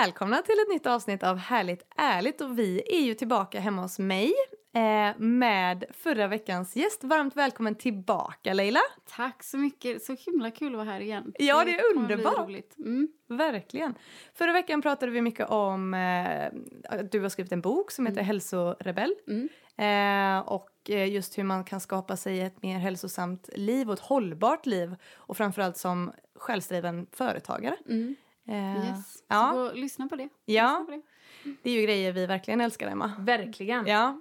Välkomna till ett nytt avsnitt av Härligt ärligt och vi är ju tillbaka hemma hos mig eh, med förra veckans gäst. Varmt välkommen tillbaka Leila. Tack så mycket, så himla kul att vara här igen. Ja det är underbart. Mm. Verkligen. Förra veckan pratade vi mycket om eh, att du har skrivit en bok som heter Hälsorebell. Mm. Eh, och eh, just hur man kan skapa sig ett mer hälsosamt liv och ett hållbart liv och framförallt som självdriven företagare. Mm. Eh, Yes. ja. Så gå och lyssna på det. Ja. Lyssna på det. Det är ju grejer vi verkligen älskar, Emma. Verkligen. Ja.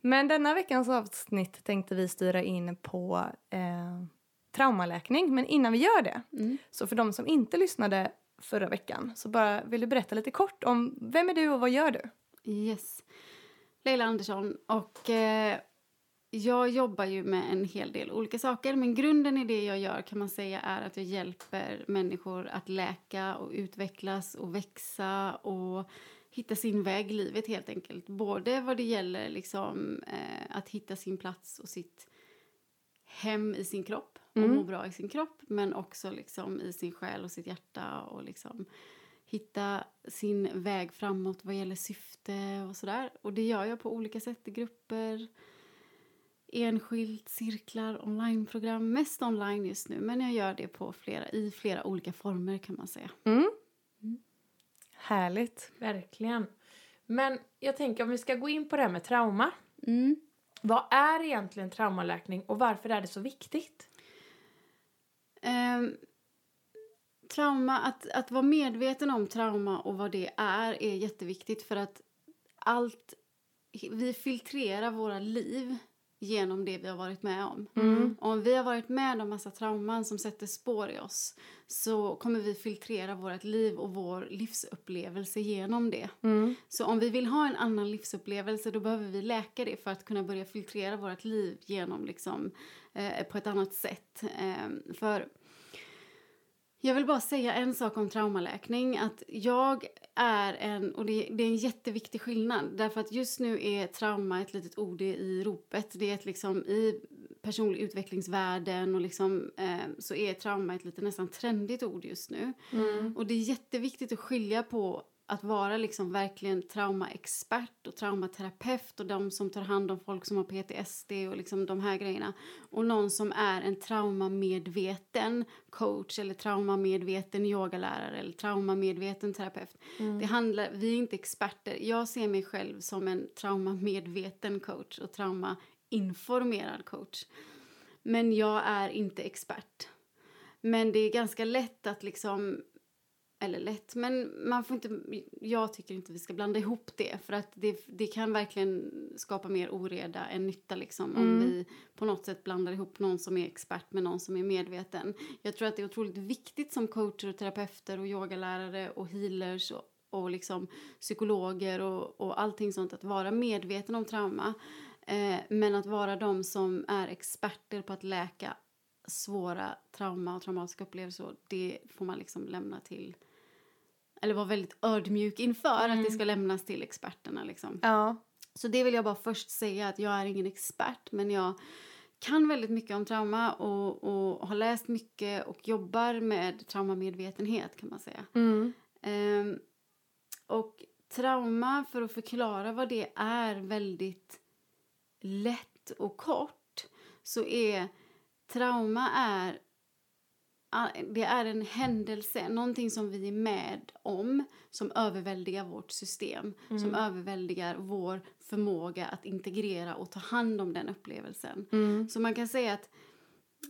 Men denna veckans avsnitt tänkte vi styra in på eh, traumaläkning. Men innan vi gör det, Mm. så för de som inte lyssnade förra veckan, så bara vill du berätta lite kort om vem är du och vad gör du? Yes. Leila Andersson och eh, jag jobbar ju med en hel del olika saker men grunden i det jag gör kan man säga är att jag hjälper människor att läka och utvecklas och växa och hitta sin väg i livet helt enkelt. Både vad det gäller liksom eh, att hitta sin plats och sitt hem i sin kropp och Mm. må bra i sin kropp men också liksom i sin själ och sitt hjärta och liksom hitta sin väg framåt vad gäller syfte och sådär. Och det gör jag på olika sätt i grupper, enskilt, cirklar, onlineprogram. Mest online just nu men jag gör det på flera, i flera olika former kan man säga. Mm. Mm. Härligt. Verkligen. Men jag tänker om vi ska gå in på det här med trauma. Mm. Vad är egentligen traumaläkning och varför är det så viktigt? Ehm, trauma, att, att vara medveten om trauma och vad det är är jätteviktigt för att allt, vi filtrerar våra liv genom det vi har varit med om. Mm. Om vi har varit med om massa trauman som sätter spår i oss så kommer vi filtrera vårt liv och vår livsupplevelse genom det. Mm. Så om vi vill ha en annan livsupplevelse då behöver vi läka det för att kunna börja filtrera vårt liv genom liksom, eh, på ett annat sätt. Eh, för jag vill bara säga en sak om traumaläkning. Att jag är en, och det, det är en jätteviktig skillnad. Därför att just nu är trauma ett litet ord i- ropet. Det är ett liksom i personlig utvecklingsvärlden och liksom, eh, så är trauma ett lite nästan trendigt ord just nu. Mm. Och det är jätteviktigt att skilja på att vara liksom verkligen traumaexpert och traumaterapeut och de som tar hand om folk som har PTSD och liksom de här grejerna. Och någon som är en traumamedveten coach eller traumamedveten yogalärare eller traumamedveten terapeut. Mm. Det handlar, vi är inte experter. Jag ser mig själv som en traumamedveten coach och traumainformerad coach. Men jag är inte expert. Men det är ganska lätt att liksom eller lätt, men man får inte, jag tycker inte vi ska blanda ihop det för att det, det kan verkligen skapa mer oreda än nytta liksom om Mm. vi på något sätt blandar ihop någon som är expert med någon som är medveten. Jag tror att det är otroligt viktigt som coacher och terapeuter och yogalärare och healers och, och liksom psykologer och, och allting sånt att vara medveten om trauma eh, men att vara de som är experter på att läka svåra trauma och traumatiska upplevelser det får man liksom lämna till eller vara väldigt ödmjuk inför att det ska lämnas till experterna liksom. Ja. Så det vill jag bara först säga att jag är ingen expert men jag kan väldigt mycket om trauma och, och har läst mycket och jobbar med traumamedvetenhet kan man säga. Mm. Ehm, och trauma, för att förklara vad det är väldigt lätt och kort, så är trauma är det är en händelse, någonting som vi är med om som överväldigar vårt system, som överväldigar vår förmåga att integrera och ta hand om den upplevelsen. Mm. Så man kan säga att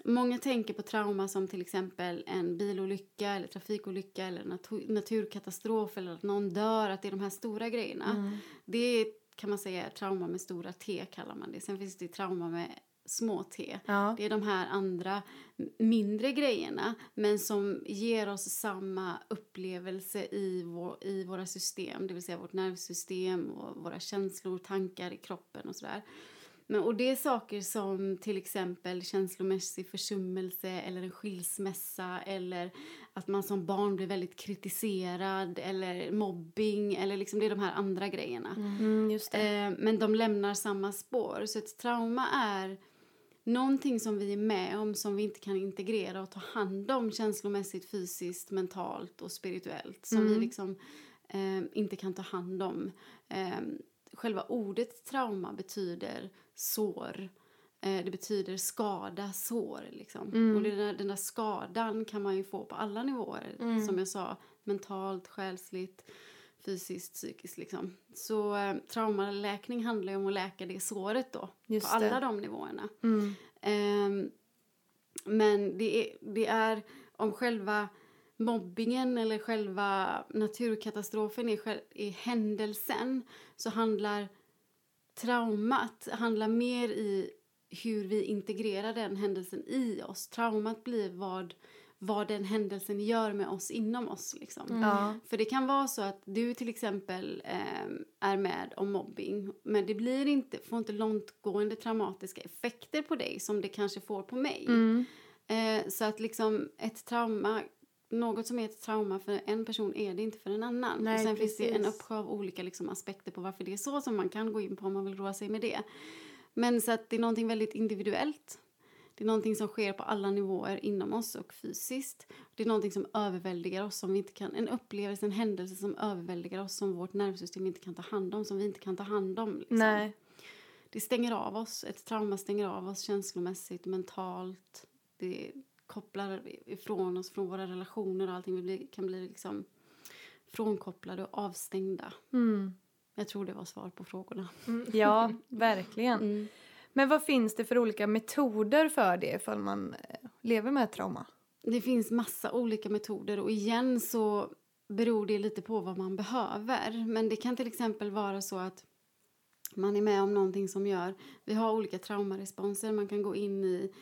Många tänker på trauma som till exempel en bilolycka eller trafikolycka eller natur naturkatastrof eller att någon dör, att det är de här stora grejerna. Mm. Det kan man säga är trauma med stora T kallar man det. Sen finns det trauma med små t. Ja. Det är de här andra mindre grejerna men som ger oss samma upplevelse i, vår, i våra system, det vill säga vårt nervsystem och våra känslor, tankar i kroppen och sådär. Men, och det är saker som till exempel känslomässig försummelse eller en skilsmässa eller att man som barn blir väldigt kritiserad eller mobbing eller liksom det är de här andra grejerna. Mm. Eh, men de lämnar samma spår. Så ett trauma är någonting som vi är med om som vi inte kan integrera och ta hand om känslomässigt, fysiskt, mentalt och spirituellt. Som Mm. vi liksom eh, inte kan ta hand om. Eh, själva ordet trauma betyder sår. Eh, det betyder skada, sår. Liksom. Mm. Och det där, den där skadan kan man ju få på alla nivåer. Mm. Som jag sa, mentalt, själsligt, fysiskt, psykiskt. Liksom. Så eh, traumaläkning handlar ju om att läka det såret då. Just på alla det. de nivåerna. Mm. Ehm, men det är, det är om själva mobbingen eller själva naturkatastrofen är, är händelsen så handlar traumat handlar mer i hur vi integrerar den händelsen i oss. Traumat blir vad, vad den händelsen gör med oss inom oss. Liksom. Ja. För det kan vara så att du till exempel eh, är med om mobbing men det blir inte, får inte långtgående traumatiska effekter på dig som det kanske får på mig. Mm. Eh, så att liksom ett trauma, något som är ett trauma för en person är det inte för en annan. Nej, och sen finns det en precis. uppsjö av olika liksom, aspekter på varför det är så som man kan gå in på om man vill roa sig med det. Men så att det är någonting väldigt individuellt. Det är någonting som sker på alla nivåer inom oss och fysiskt. Det är någonting som överväldigar oss som vi inte kan, en upplevelse, en händelse som överväldigar oss som vårt nervsystem inte kan ta hand om, som vi inte kan ta hand om. Liksom. Nej. Det stänger av oss, ett trauma stänger av oss känslomässigt, mentalt. Det kopplar ifrån oss från våra relationer och allting. Vi blir, kan bli liksom frånkopplade och avstängda. Mm. Jag tror det var svar på frågorna. Ja, verkligen. Mm. Men vad finns det för olika metoder för det ifall man eh, lever med trauma? Det finns massa olika metoder och igen så beror det lite på vad man behöver. Men det kan till exempel vara så att man är med om någonting som gör... Vi har olika traumaresponser. Man kan gå in i...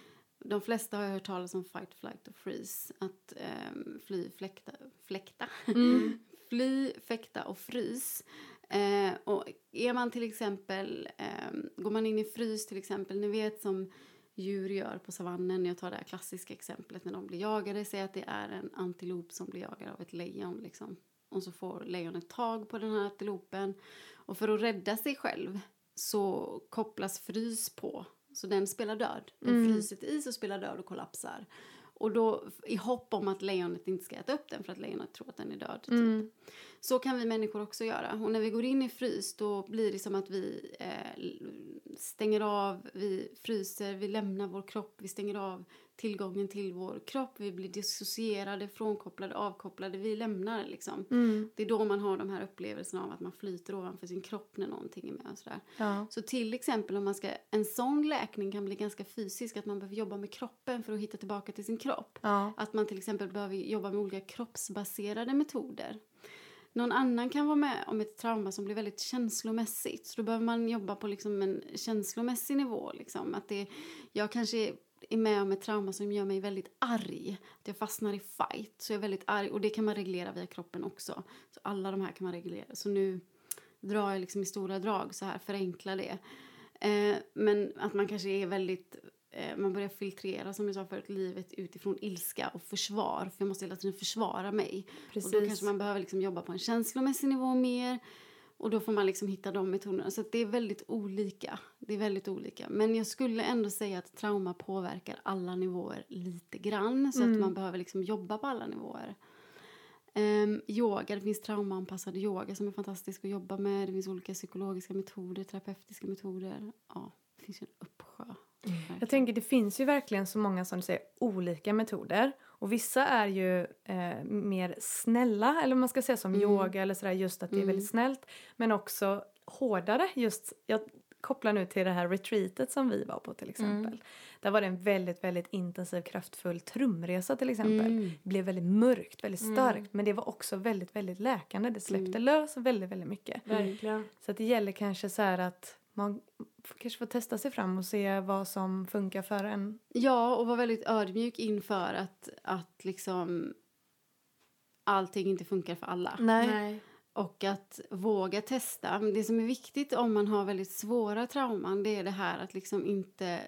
De flesta har jag hört talas om fight, flight och freeze. Att ehm, fly, fläkta, fläkta. fly, fäkta och frys. Eh, och är man till exempel... ehm, går man in i frys till exempel, ni vet som djur gör på savannen. Jag tar det här klassiska exemplet när de blir jagade. Säg att det är en antilop som blir jagad av ett lejon. Liksom. Och så får lejonet tag på den här antilopen. Och för att rädda sig själv så kopplas frys på. Så den spelar död. Den Mm. fryser till is och spelar död och kollapsar. Och då i hopp om att lejonet inte ska äta upp den för att lejonet tror att den är död. Typ. Mm. Så kan vi människor också göra. Och när vi går in i frys då blir det som att vi eh, stänger av, vi fryser, vi lämnar vår kropp, vi stänger av tillgången till vår kropp. Vi blir dissocierade, frånkopplade, avkopplade. Vi lämnar liksom. Mm. Det är då man har de här upplevelserna av att man flyter ovanför sin kropp när någonting är med och sådär. Ja. Så till exempel om man ska, en sån läkning kan bli ganska fysisk, att man behöver jobba med kroppen för att hitta tillbaka till sin kropp. Ja. Att man till exempel behöver jobba med olika kroppsbaserade metoder. Någon annan kan vara med om ett trauma som blir väldigt känslomässigt. Så då behöver man jobba på liksom en känslomässig nivå. Liksom. Att det, jag kanske är med om ett trauma som gör mig väldigt arg. Att jag fastnar i fight. Så jag är väldigt arg. Och det kan man reglera via kroppen också. Så alla de här kan man reglera. Så nu drar jag liksom i stora drag så här, förenklar det. Eh, men att man kanske är väldigt man börjar filtrera som jag sa förut, livet utifrån ilska och försvar. För jag måste hela tiden försvara mig. Precis. Och då kanske man behöver liksom jobba på en känslomässig nivå mer. Och då får man liksom hitta de metoderna. Så det är väldigt olika. Det är väldigt olika. Men jag skulle ändå säga att trauma påverkar alla nivåer lite grann. Så Mm. att man behöver liksom jobba på alla nivåer. Um, yoga, det finns traumaanpassad yoga som är fantastisk att jobba med. Det finns olika psykologiska metoder, terapeutiska metoder. Ja, det finns en uppsjö. Jag tänker det finns ju verkligen så många som du säger olika metoder och vissa är ju eh, mer snälla eller man ska säga som Mm. yoga eller sådär just att det är Mm. väldigt snällt men också hårdare just jag koppla nu till det här retreatet som vi var på till exempel. Mm. Där var det en väldigt, väldigt intensiv, kraftfull trumresa till exempel. Mm. Det blev väldigt mörkt, väldigt Mm. starkt. Men det var också väldigt, väldigt läkande. Det släppte Mm. lös väldigt, väldigt mycket. Verkligen. Så att det gäller kanske så här att man kanske får testa sig fram och se vad som funkar för en. Ja, och vara väldigt ödmjuk inför att, att liksom allting inte funkar för alla. Nej. Nej. Och att våga testa. Men Det som är viktigt om man har väldigt svåra trauman det är det här att liksom inte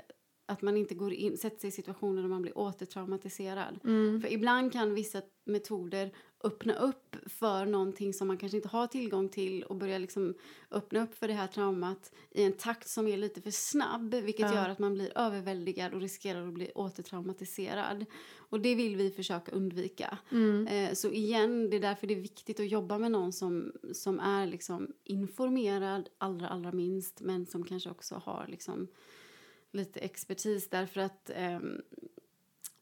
att man inte går in, sätter sig i situationer där man blir återtraumatiserad. Mm. För ibland kan vissa metoder öppna upp för någonting som man kanske inte har tillgång till och börja liksom öppna upp för det här traumat i en takt som är lite för snabb vilket Ja. gör att man blir överväldigad och riskerar att bli återtraumatiserad. Och det vill vi försöka undvika. Mm. Eh, så igen, det är därför det är viktigt att jobba med någon som, som är liksom informerad allra, allra minst men som kanske också har liksom lite expertis därför att ehm,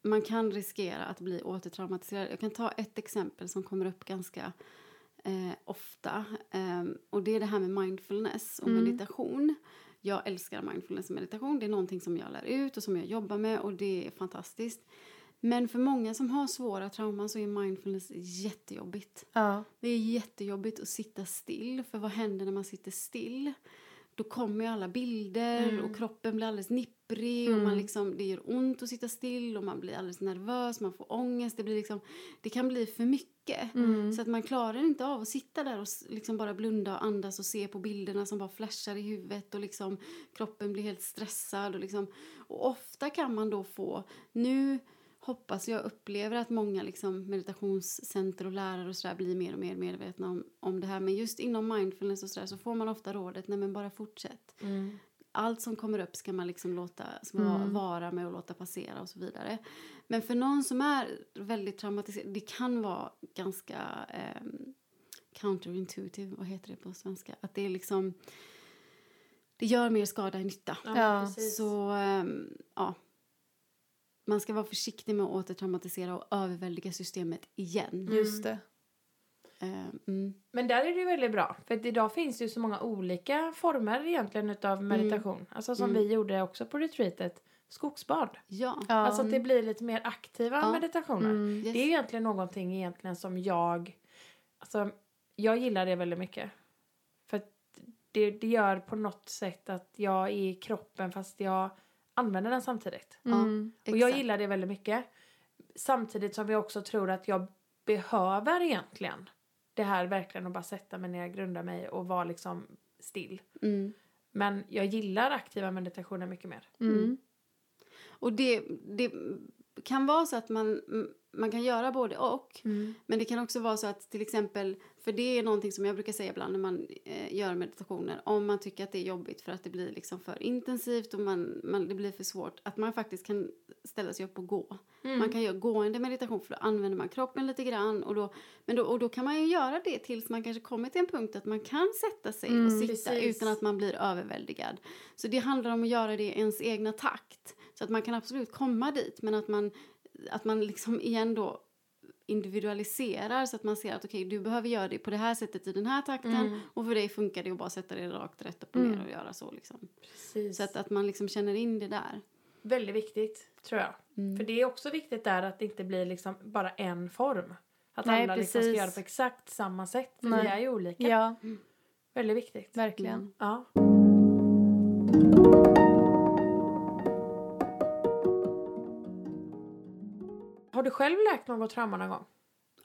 man kan riskera att bli återtraumatiserad. Jag kan ta ett exempel som kommer upp ganska eh, ofta. Ehm, och Det är det här med mindfulness och Mm. meditation. Jag älskar mindfulness och meditation. Det är någonting som jag lär ut och som jag jobbar med och det är fantastiskt. Men för många som har svåra trauman så är mindfulness jättejobbigt. Ja. Det är jättejobbigt att sitta still, för vad händer när man sitter still? Då kommer ju alla bilder Mm. och kroppen blir alldeles nipprig och Mm. man liksom, det gör ont att sitta still och man blir alldeles nervös, man får ångest. Det, blir liksom, det kan bli för mycket. Mm. Så att man klarar inte av att sitta där och liksom bara blunda och andas och se på bilderna som bara flashar i huvudet och liksom kroppen blir helt stressad. Och, liksom, och ofta kan man då få, nu hoppas jag upplever att många liksom meditationscenter och lärare och sådär blir mer och mer medvetna om, om det här. Men just inom mindfulness och sådär så får man ofta rådet, nej men bara fortsätt. Mm. Allt som kommer upp ska man liksom låta Mm. vara med och låta passera och så vidare. Men för någon som är väldigt traumatiserad, det kan vara ganska ehm, counterintuitive, vad heter det på svenska? Att det är liksom, det gör mer skada än nytta. Ja. Så ehm, ja, man ska vara försiktig med att återtraumatisera och överväldiga systemet igen. Just det. Ehm, mm. Men där är det ju väldigt bra. För att idag finns det ju så många olika former egentligen utav meditation. Alltså som Mm. vi gjorde också på retreatet. Skogsbad. Ja. Alltså att det blir lite mer aktiva Ja. meditationer. Mm. Yes. Det är egentligen någonting egentligen som jag... Alltså, jag gillar det väldigt mycket. För att det, det gör på något sätt att jag är i kroppen fast jag använder den samtidigt. Mm. Och jag gillar det väldigt mycket. Samtidigt som jag också tror att jag behöver egentligen det här verkligen att bara sätta mig ner, grunda mig och vara liksom still. Mm. Men jag gillar aktiva meditationer mycket mer. Mm. Och det, det kan vara så att man, man kan göra både och. Mm. Men det kan också vara så att till exempel, för det är någonting som jag brukar säga ibland när man eh, gör meditationer, om man tycker att det är jobbigt för att det blir liksom för intensivt och man, man, det blir för svårt, att man faktiskt kan ställa sig upp och gå. Mm. Man kan göra gående meditation för då använder man kroppen lite grann och då, men då, och då kan man ju göra det tills man kanske kommer till en punkt att man kan sätta sig och Mm, sitta precis. utan att man blir överväldigad. Så det handlar om att göra det i ens egna takt. Så att man kan absolut komma dit men att man, att man liksom igen då individualiserar så att man ser att okej du behöver göra det på det här sättet i den här takten Mm. och för dig funkar det att bara sätta det rakt rätt upp och ner Mm. och göra så liksom. Precis. Så att, att man liksom känner in det där. Väldigt viktigt, tror jag. Mm. För det är också viktigt där att det inte blir liksom bara en form. Att Nej, alla liksom ska göra på exakt samma sätt. För Nej. vi är ju olika. Ja, Väldigt viktigt. verkligen. Mm. Ja. Du själv läkt något trauma någon gång?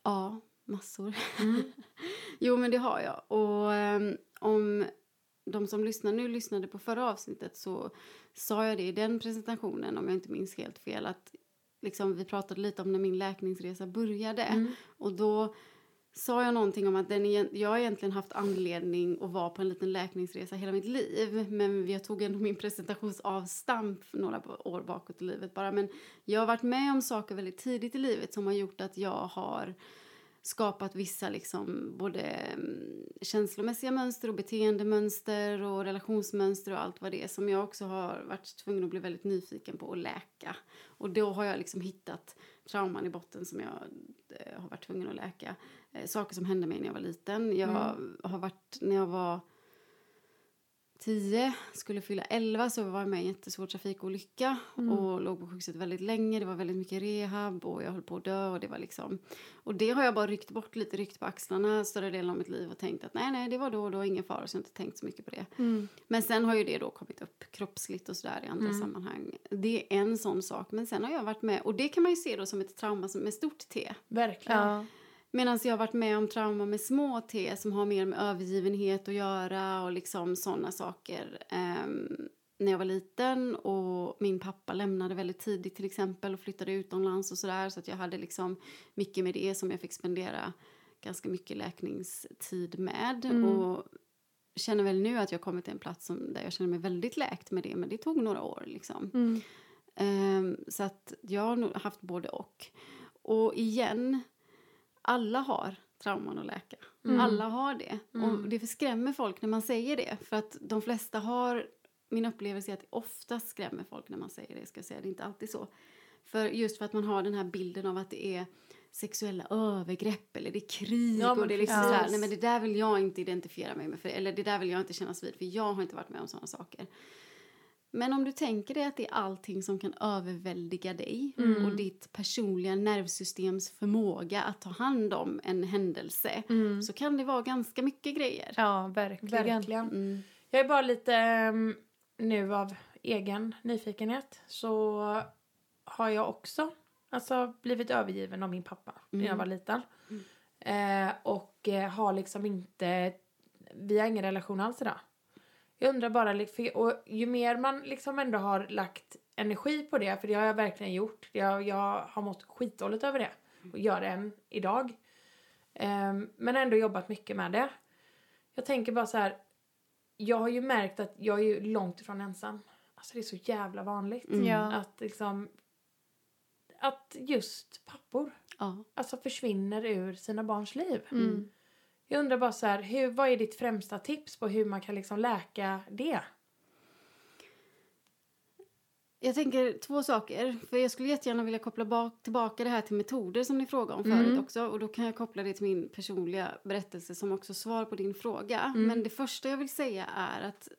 Ja, massor. Mm. Jo, men det har jag. Och ehm, om de som lyssnar nu lyssnade på förra avsnittet så sa jag det i den presentationen, om jag inte minns helt fel, att liksom, vi pratade lite om när min läkningsresa började. Mm. Och då sa jag någonting om att den, jag har egentligen haft anledning att vara på en liten läkningsresa hela mitt liv. Men jag tog ändå min presentationsavstamp några år bakåt i livet bara. Men jag har varit med om saker väldigt tidigt i livet som har gjort att jag har skapat vissa liksom både mm, känslomässiga mönster och beteendemönster och relationsmönster och allt vad det är som jag också har varit tvungen att bli väldigt nyfiken på att läka. Och då har jag liksom hittat trauman i botten som jag eh, har varit tvungen att läka. Eh, saker som hände mig när jag var liten. Jag har varit, när jag var 10, skulle fylla 11 så var jag med i en jättesvår trafikolycka och låg på sjukhuset väldigt länge. Det var väldigt mycket rehab och jag höll på att dö och det var liksom och det har jag bara ryckt bort lite, ryckt på axlarna större delen av mitt liv och tänkt att nej, nej, det var då och då, ingen fara så jag har inte tänkt så mycket på det. Men sen har ju det då kommit upp kroppsligt och sådär i andra sammanhang. Det är en sån sak, men sen har jag varit med och det kan man ju se då som ett trauma som med stort T. Verkligen. Ja. Medan jag har varit med om trauma med små T som har mer med övergivenhet att göra och liksom sådana saker. ehm, när jag var liten och min pappa lämnade väldigt tidigt till exempel och flyttade utomlands och sådär så att jag hade liksom mycket med det som jag fick spendera ganska mycket läkningstid med och känner väl nu att jag kommit till en plats som, där jag känner mig väldigt läkt med det men det tog några år liksom. Mm. Ehm, så att jag har nog haft både och. Och igen, alla har trauman att läka. Alla har det. Och det skrämmer folk när man säger det. För att de flesta har, min upplevelse är att det oftast skrämmer folk när man säger det. Ska jag säga. Det är inte alltid så. För just för att man har den här bilden av att det är sexuella övergrepp eller det är krig Ja, och det är liksom precis. så här, nej men det där vill jag inte identifiera mig med för, eller det där vill jag inte kännas vid för jag har inte varit med om sådana saker. Men om du tänker dig att det är allting som kan överväldiga dig Mm. och ditt personliga nervsystems förmåga att ta hand om en händelse så kan det vara ganska mycket grejer. Ja, verkligen. Verkligen. Mm. Jag är bara lite ehm, nu av egen nyfikenhet så har jag också alltså, blivit övergiven av min pappa när jag var liten. Eh, och eh, har liksom inte, vi har ingen relation alls idag. Jag undrar bara, för, och ju mer man liksom ändå har lagt energi på det, för det har jag verkligen gjort. Jag, jag har mått skitdåligt över det och gör det än idag. Ehm, men ändå jobbat mycket med det. Jag tänker bara så här, jag har ju märkt att jag är ju långt ifrån ensam. Alltså det är så jävla vanligt. Mm. Att liksom, att just pappor Ja. alltså försvinner ur sina barns liv. Mm. Jag undrar bara så här, hur, vad är ditt främsta tips på hur man kan liksom läka det? Jag tänker två saker. För Jag skulle jättegärna vilja koppla bak, tillbaka det här till metoder som ni frågade om Mm. förut också. Och Då kan jag koppla det till min personliga berättelse som också svar på din fråga. Mm. Men det första jag vill säga är att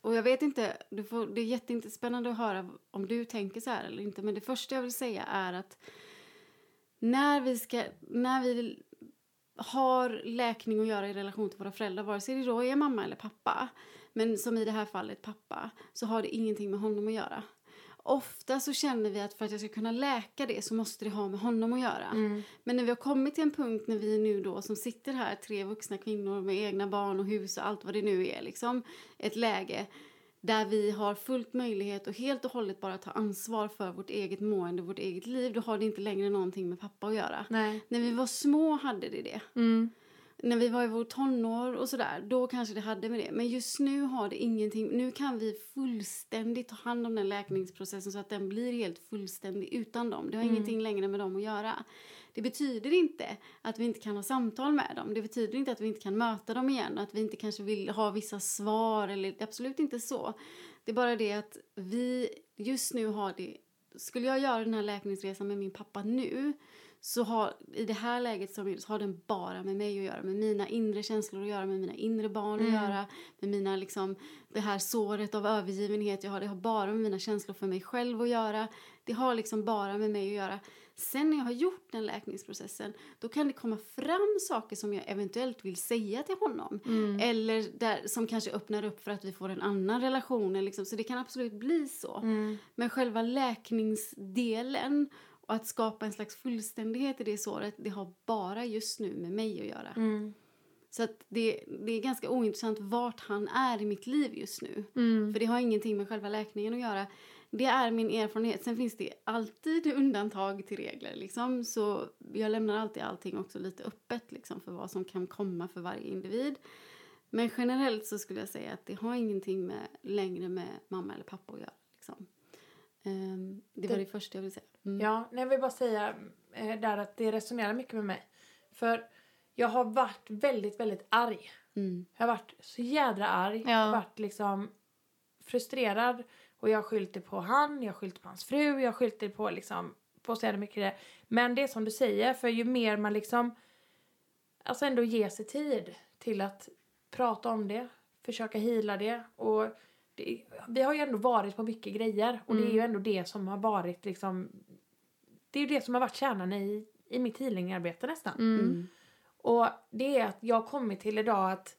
och jag vet inte, du får, det är jättespännande att höra om du tänker så här eller inte. Men det första jag vill säga är att när vi, ska, när vi har läkning att göra i relation till våra föräldrar, vare sig det då är mamma eller pappa, men som i det här fallet pappa, så har det ingenting med honom att göra. Ofta så känner vi att för att jag ska kunna läka det så måste det ha med honom att göra. Men när vi har kommit till en punkt när vi nu då som sitter här, tre vuxna kvinnor med egna barn och hus och allt vad det nu är, liksom ett läge där vi har fullt möjlighet att helt och hållet bara ta ansvar för vårt eget mående, vårt eget liv, då har det inte längre någonting med pappa att göra. Nej. När vi var små hade det det. Mm. När vi var i vår tonår och sådär, då kanske det hade med det. Men just nu har det ingenting. Nu kan vi fullständigt ta hand om den läkningsprocessen så att den blir helt fullständig utan dem. Det har ingenting längre med dem att göra. Det betyder inte att vi inte kan ha samtal med dem. Det betyder inte att vi inte kan möta dem igen. Att vi inte kanske vill ha vissa svar. Eller, det är absolut inte så. Det är bara det att vi just nu har det... Skulle jag göra den här läkningsresan med min pappa nu så har i det här läget som så har den bara med mig att göra, med mina inre känslor att göra, med mina inre barn att göra, med mina liksom, det här såret av övergivenhet jag har, det har bara med mina känslor för mig själv att göra. Det har liksom bara med mig att göra. Sen när jag har gjort den läkningsprocessen, då kan det komma fram saker som jag eventuellt vill säga till honom. Eller där, som kanske öppnar upp för att vi får en annan relation. Liksom. Så det kan absolut bli så. Men själva läkningsdelen och att skapa en slags fullständighet i det såret, det har bara just nu med mig att göra. Mm. Så att det, det är ganska ointressant vart han är i mitt liv just nu. Mm. För det har ingenting med själva läkningen att göra. Det är min erfarenhet. Sen finns det alltid undantag till regler. Liksom. Så jag lämnar alltid allting också lite öppet liksom, för vad som kan komma för varje individ. Men generellt så skulle jag säga att det har ingenting med, längre med mamma eller pappa att göra. Liksom. Ehm, det var Det- det första jag ville säga. Mm. Ja, nej, jag vill bara säga eh, där att det resonerar mycket med mig. För jag har varit väldigt, väldigt arg. Mm. Jag har varit så jädra arg. Ja. Jag har varit liksom frustrerad. Och jag har skyllt det på han, jag har skyllt på hans fru, jag har skyllt det på liksom på så jävla mycket det. Men det är som du säger, för ju mer man liksom alltså ändå ger sig tid till att prata om det. försöka hila det. Och det, vi har ju ändå varit på mycket grejer och det är ju Mm. ändå det som har varit liksom det är ju det som har varit kärnan i, i mitt healingarbete nästan. Mm. Mm. Och det är att jag har kommit till idag att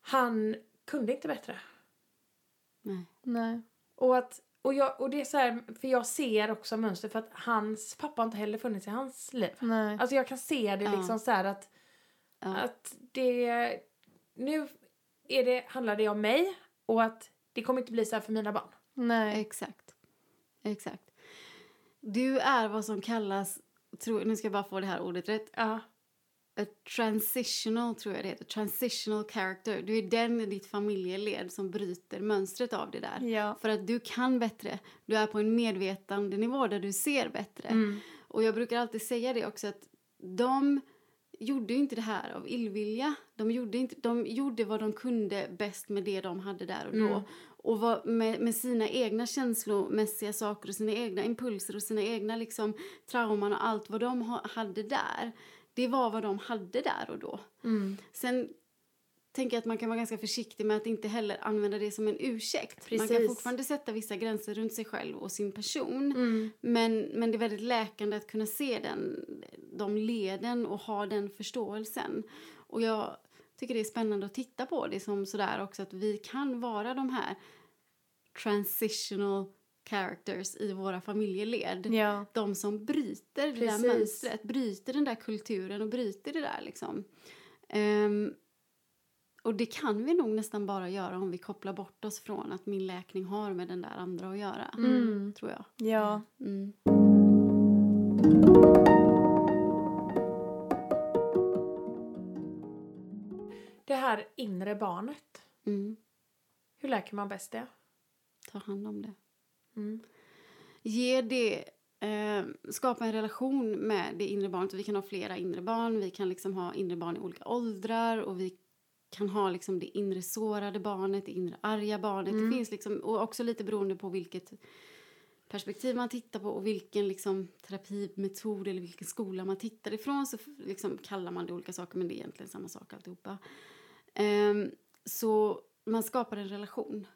han kunde inte bättre. Nej. Nej. Och, att, och, jag, och det är så här, för jag ser också mönster för att hans pappa har inte heller funnits i hans liv. Nej. Alltså jag kan se det Ja. liksom så här att, Ja. att det, nu är det, handlar det om mig och att det kommer inte bli så här för mina barn. Nej. Exakt. Exakt. Du är vad som kallas, tror, nu ska jag bara få det här ordet rätt, Ja. a transitional tror jag det heter, transitional character. Du är den i ditt familjeled som bryter mönstret av det där. Ja. För att du kan bättre. Du är på en medvetande nivå där du ser bättre. Mm. Och jag brukar alltid säga det också att de gjorde ju inte det här av illvilja. De gjorde, inte, de gjorde vad de kunde bäst med det de hade där och då. Mm. Och var, med, med sina egna känslomässiga saker och sina egna impulser och sina egna liksom, trauman och allt vad de ha, hade där. Det var vad de hade där och då. Mm. Sen tänker jag att man kan vara ganska försiktig med att inte heller använda det som en ursäkt. Man kan Precis. fortfarande sätta vissa gränser runt sig själv och sin person. Mm. Men, men det är väldigt läkande att kunna se den, de leden och ha den förståelsen. Och jag tycker det är spännande att titta på det som sådär också att vi kan vara de här transitional characters i våra familjeled. Ja. De som bryter det där Precis. mönstret, bryter den där kulturen och bryter det där liksom. Ehm, och det kan vi nog nästan bara göra om vi kopplar bort oss från att min läkning har med den där andra att göra. Mm. Tror jag. Ja. Mm. Här inre barnet. Mm. Hur läker man bäst det? Ta hand om det. Mm. Ge det, eh, skapa en relation med det inre barnet. Vi kan ha flera inre barn, vi kan liksom ha inre barn i olika åldrar och vi kan ha liksom det inre sårade barnet, det inre arga barnet. Mm. Det finns liksom, och också lite beroende på vilket perspektiv man tittar på och vilken liksom, terapimetod eller vilken skola man tittar ifrån så liksom, kallar man det olika saker men det är egentligen samma sak alltihopa. Ehm, så man skapar en relation.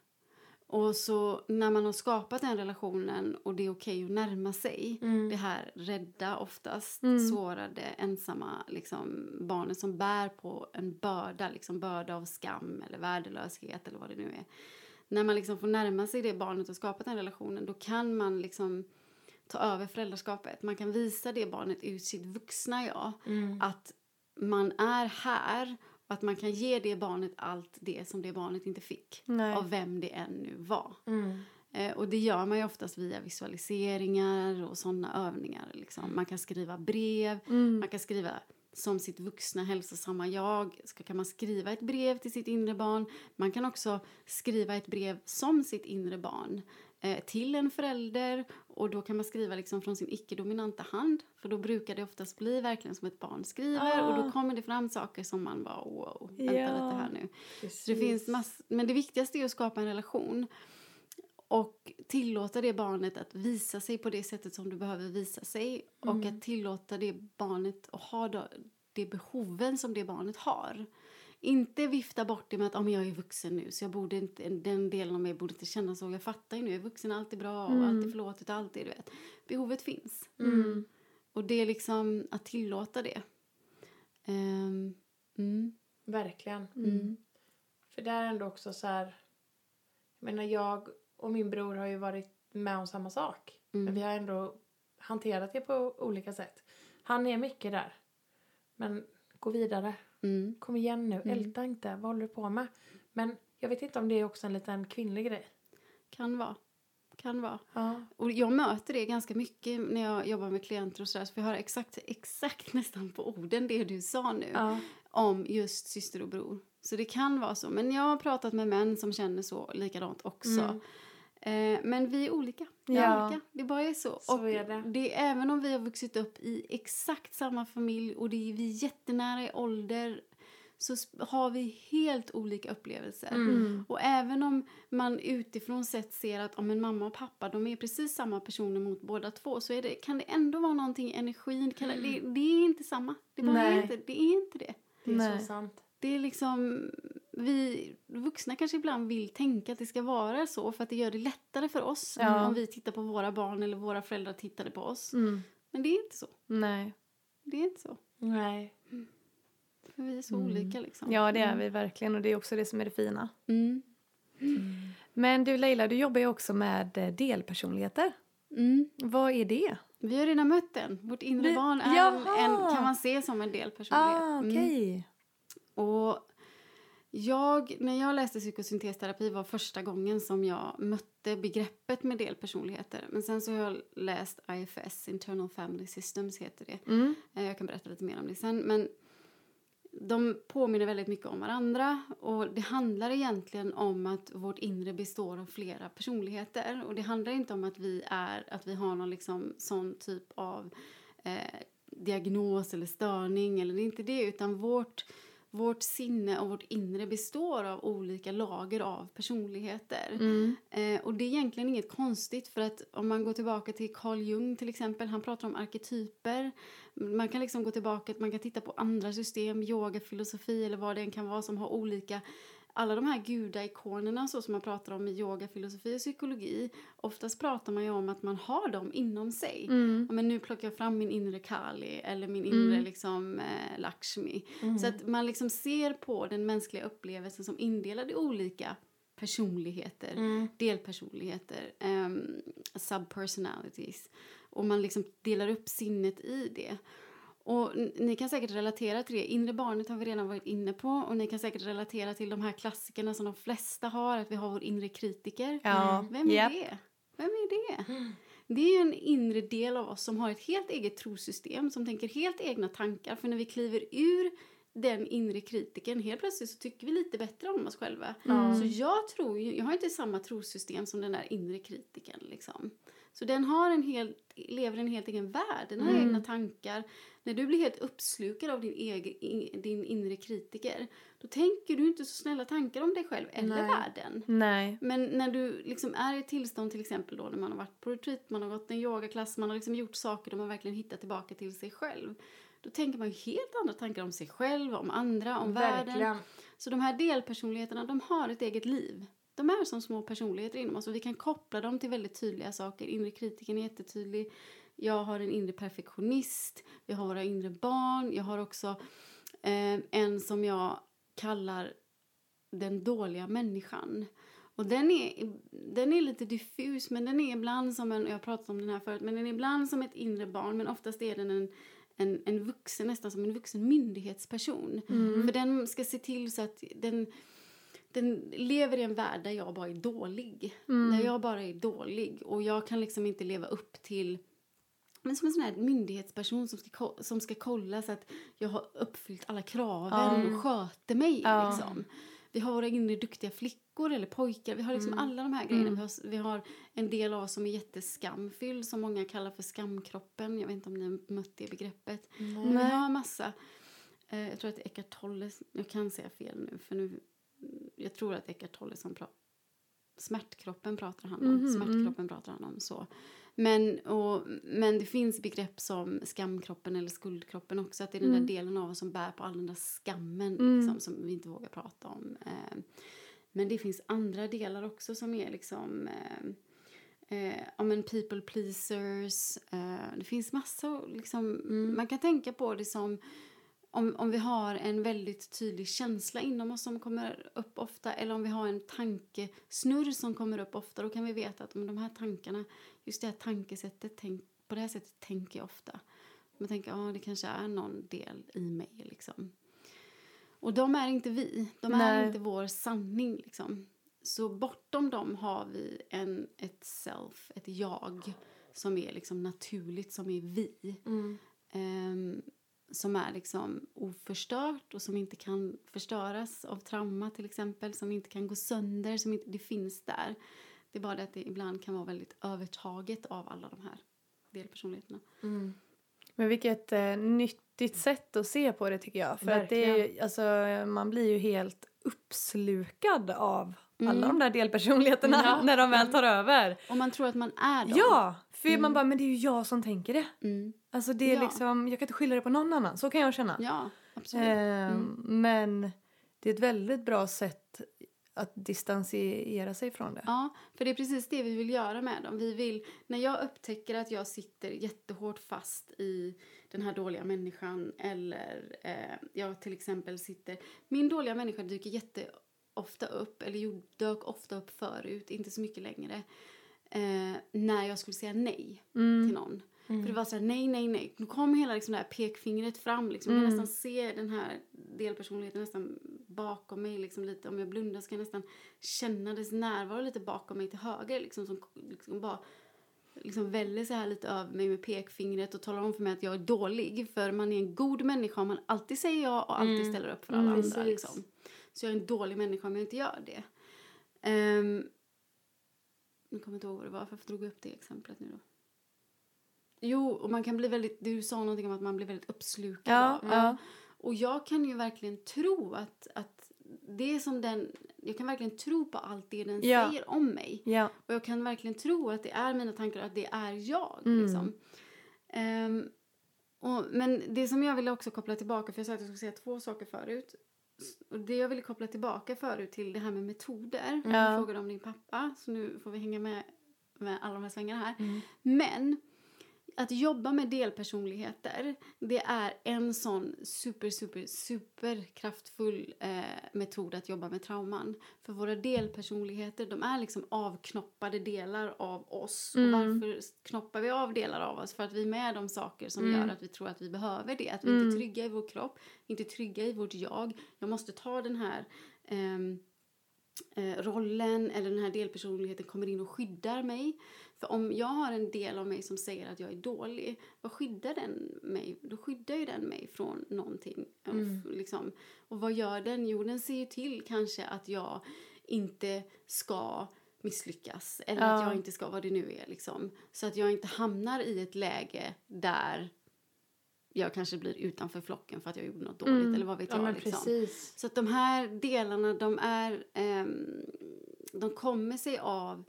Och så när man har skapat den relationen och det är okej att närma sig Mm. det här rädda, oftast Mm. sårade, ensamma liksom, barnet som bär på en börda, liksom börda av skam eller värdelöshet eller vad det nu är. När man liksom får närma sig det barnet och skapa den relationen då kan man liksom ta över föräldraskapet. Man kan visa det barnet ut sitt vuxna jag Mm. att man är här och att man kan ge det barnet allt det som det barnet inte fick Nej. av vem det än nu var. Mm. Eh, och det gör man ju oftast via visualiseringar och sådana övningar. Liksom. Man kan skriva brev, Mm. man kan skriva som sitt vuxna hälsosamma jag. Ska, kan man skriva ett brev till sitt inre barn. Man kan också skriva ett brev som sitt inre barn till en förälder. Och då kan man skriva liksom från sin icke-dominanta hand. För då brukar det oftast bli verkligen som ett barn skriver. Och Ah. då kommer det fram saker som man bara wow, vänta Ja. lite här nu. Det finns mass- men det viktigaste är att skapa en relation och tillåta det barnet att visa sig på det sättet som du behöver visa sig och Mm. att tillåta det barnet att ha då, de behoven som det barnet har. Inte vifta bort det med att om jag är vuxen nu så jag borde inte, den delen av mig borde inte känna så. Jag fattar ju nu, jag är vuxen, allt är bra och Mm. allt är förlåtet och allt är du vet. Behovet finns. Mm. Och det är liksom att tillåta det. Ehm, mm, Verkligen. mm, För det är ändå också så här. Jag menar jag och min bror har ju varit med om samma sak. Men mm. vi har ändå hanterat det på olika sätt. Han är mycket där. Men gå vidare. Mm. Kom igen nu. Mm. Älta inte. Vad håller du på med? Men jag vet inte om det är också en liten kvinnlig grej. Kan vara. Kan vara. Ja. Och jag möter det ganska mycket när jag jobbar med klienter och sådär. Så vi har exakt, exakt nästan på orden det du sa nu. Ja. Om just syster och bror. Så det kan vara så. Men jag har pratat med män som känner så likadant också. Mm. Eh, men vi är olika. Vi är Ja. olika. Det bara är så. Så och är det. det även om vi har vuxit upp i exakt samma familj och det är vi är jättenära i ålder så har vi helt olika upplevelser. Mm. Mm. Och även om man utifrån sett ser att om en mamma och pappa de är precis samma personer mot båda två så är det, kan det ändå vara någonting i energin. Kan det, det, det är inte samma. Det, bara är inte, det är inte det. Det är Nej. så sant. Det är liksom vi vuxna kanske ibland vill tänka att det ska vara så för att det gör det lättare för oss Ja. om vi tittar på våra barn eller våra föräldrar tittade på oss. Mm. Men det är inte så. Nej. Det är inte så. Nej. För vi är så Mm. olika liksom. Ja, det är vi verkligen och det är också det som är det fina. Mm. Men du Leila, du jobbar ju också med eh, delpersonligheter. Mm. Vad är det? Vi har redan mött den. Vårt inre Vi- barn är en, kan man se som en delpersonlighet. Ah, Mm. okej. Och jag, när jag läste psykosyntesterapi var första gången som jag mötte begreppet med delpersonligheter. Men sen så har jag läst IFS, Internal Family Systems heter det. Mm. Eh, Jag kan berätta lite mer om det sen. Men de påminner väldigt mycket om varandra och det handlar egentligen om att vårt inre består av flera personligheter och det handlar inte om att vi är att vi har någon liksom sån typ av eh, diagnos eller störning eller det är inte det utan vårt vårt sinne och vårt inre består av olika lager av personligheter. Mm. Eh, och det är egentligen inget konstigt för att om man går tillbaka till Carl Jung till exempel, han pratar om arketyper. Man kan liksom gå tillbaka, man kan titta på andra system, yoga, filosofi eller vad det än kan vara som har olika alla de här gudaikonerna så som man pratar om i yoga, filosofi och psykologi. Oftast pratar man ju om att man har dem inom sig. Mm. Ja, men nu plockar jag fram min inre Kali eller min inre Mm. liksom, eh, Lakshmi. Så att man liksom ser på den mänskliga upplevelsen som indelad i olika personligheter, Mm. delpersonligheter, um, subpersonalities. Och man liksom delar upp sinnet i det. Och ni kan säkert relatera till det. Inre barnet har vi redan varit inne på. Och ni kan säkert relatera till de här klassikerna som de flesta har. Att vi har vår inre kritiker. Ja. Vem är Japp. det? Vem är det? Det är en inre del av oss som har ett helt eget trosystem, som tänker helt egna tankar. För när vi kliver ur den inre kritiken, helt plötsligt så tycker vi lite bättre om oss själva. Mm. Så jag tror ju, jag har inte samma trosystem som den där inre kritiken liksom. Så den har en helt, lever en helt egen värld, den har Mm. egna tankar. När du blir helt uppslukad av din, egen, in, din inre kritiker, då tänker du inte så snälla tankar om dig själv eller Nej. världen. Nej. Men när du liksom är i ett tillstånd till exempel då när man har varit på retreat, man har gått en yogaklass, man har liksom gjort saker där man verkligen hittar tillbaka till sig själv. Då tänker man helt andra tankar om sig själv, om andra, om världen. Verkligen. Så de här delpersonligheterna, de har ett eget liv. De är som små personligheter inom oss och vi kan koppla dem till väldigt tydliga saker. Inre kritiken är jättetydlig. Jag har en inre perfektionist. Vi har våra inre barn. Jag har också eh, en som jag kallar den dåliga människan. Och den är, den är lite diffus, men den är ibland som en, jag har pratat om den här förut, men den är ibland som ett inre barn, men oftast är den en, en, en vuxen, nästan som en vuxen myndighetsperson. För den ska se till så att den, den lever i en värld där jag bara är dålig. Där jag bara är dålig och jag kan liksom inte leva upp till men som en sån här myndighetsperson som ska, som ska kolla så att jag har uppfyllt alla kraven och sköter mig. Ja. Liksom. Vi har våra inre duktiga flickor eller pojkar. Vi har liksom alla de här grejerna. Vi, har, vi har en del av oss som är jätteskamfylld som många kallar för skamkroppen. Jag vet inte om ni har mött det begreppet. Men vi har massa. Eh, jag tror att det är Eckart Tolle. Jag kan säga fel nu för nu. Jag tror att Eckart Tolle som pratar smärtkroppen pratar han om. Mhm, Smärtkroppen pratar han om så. Men, och, men det finns begrepp som skamkroppen eller skuldkroppen också. Att det är den där delen av oss som bär på all den där skammen liksom, som vi inte vågar prata om. Eh, men det finns andra delar också som är liksom eh, eh, ja, men people pleasers. Eh, det finns massor. Liksom, Man kan tänka på det som om, om vi har en väldigt tydlig känsla inom oss som kommer upp ofta eller om vi har en tankesnurr som kommer upp ofta då kan vi veta att de här tankarna, just det här tankesättet, tänk, på det här sättet tänker jag ofta. Man tänker att ah, det kanske är någon del i mig liksom. Och de är inte vi, de är Nej. inte vår sanning liksom. Så bortom dem har vi en, ett self, ett jag som är liksom naturligt, som är vi. Mm. Ehm, som är liksom oförstört och som inte kan förstöras av trauma till exempel, som inte kan gå sönder, som inte, det finns där. Det är bara det att det ibland kan vara väldigt övertaget av alla de här delpersonligheterna. Mm. Men vilket eh, nyttigt sätt att se på det tycker jag. För att det är, alltså, man blir ju helt uppslukad av alla Mm. de där delpersonligheterna Ja. när de väl tar över. Och man tror att man är dem. Ja, för man bara, men det är ju jag som tänker det. Mm. Alltså det är Ja. liksom, jag kan inte skylla det på någon annan, så kan jag känna. Ja, absolut. Ehm, Men Det är ett väldigt bra sätt att distansiera sig från det. Ja, för det är precis det vi vill göra med dem. Vi vill, när jag upptäcker att jag sitter jättehårt fast i den här dåliga människan eller eh, jag till exempel sitter... Min dåliga människa dyker jätteofta upp, eller dök ofta upp förut, inte så mycket längre, eh, när jag skulle säga nej till någon. För det var så här, nej, nej, nej. Nu kom hela liksom det här pekfingret fram. Liksom. Jag kan nästan se den här delpersonligheten nästan bakom mig. Liksom, lite. Om jag blundar så kan jag nästan känna dess närvaro lite bakom mig till höger. Liksom, som liksom bara liksom väller så här lite över mig med pekfingret och talar om för mig att jag är dålig. För man är en god människa om man alltid säger ja och alltid ställer upp för alla andra. precis. Liksom. Så jag är en dålig människa om jag inte gör det. Um, nu kommer jag inte ihåg vad det var. Varför drog jag upp det exemplet nu då? Jo, och man kan bli väldigt... Du sa någonting om att man blir väldigt uppslukad Ja, av. ja. Och jag kan ju verkligen tro att, att det är som den... Jag kan verkligen tro på allt det den Ja. säger om mig. Ja. Och jag kan verkligen tro att det är mina tankar att det är jag. Mm. Liksom. Ehm, och, men det som jag ville också koppla tillbaka, för jag sa att jag skulle säga två saker förut. Och det jag ville koppla tillbaka förut till det här med metoder. Ja. Du frågade om din pappa, så nu får vi hänga med med alla de här svängarna här. Mm. Men att jobba med delpersonligheter, det är en sån super, super, super kraftfull eh, metod att jobba med trauman. För våra delpersonligheter, de är liksom avknoppade delar av oss. Mm. Och varför knoppar vi av delar av oss? För att vi är med om saker som Mm. gör att vi tror att vi behöver det. Att vi inte är trygga i vår kropp, inte trygga i vårt jag. Jag måste ta den här eh, rollen eller den här delpersonligheten kommer in och skyddar mig. För om jag har en del av mig som säger att jag är dålig, vad skyddar den mig? Då skyddar ju den mig från någonting. Och f- Liksom. Och vad gör den? Jo, den ser ju till kanske att jag inte ska misslyckas eller att Ja. jag inte ska, vad det nu är liksom. Så att jag inte hamnar i ett läge där jag kanske blir utanför flocken för att jag gjorde något dåligt Mm. eller vad vet Ja, jag. liksom. Så att de här delarna, de är... ehm, de kommer sig av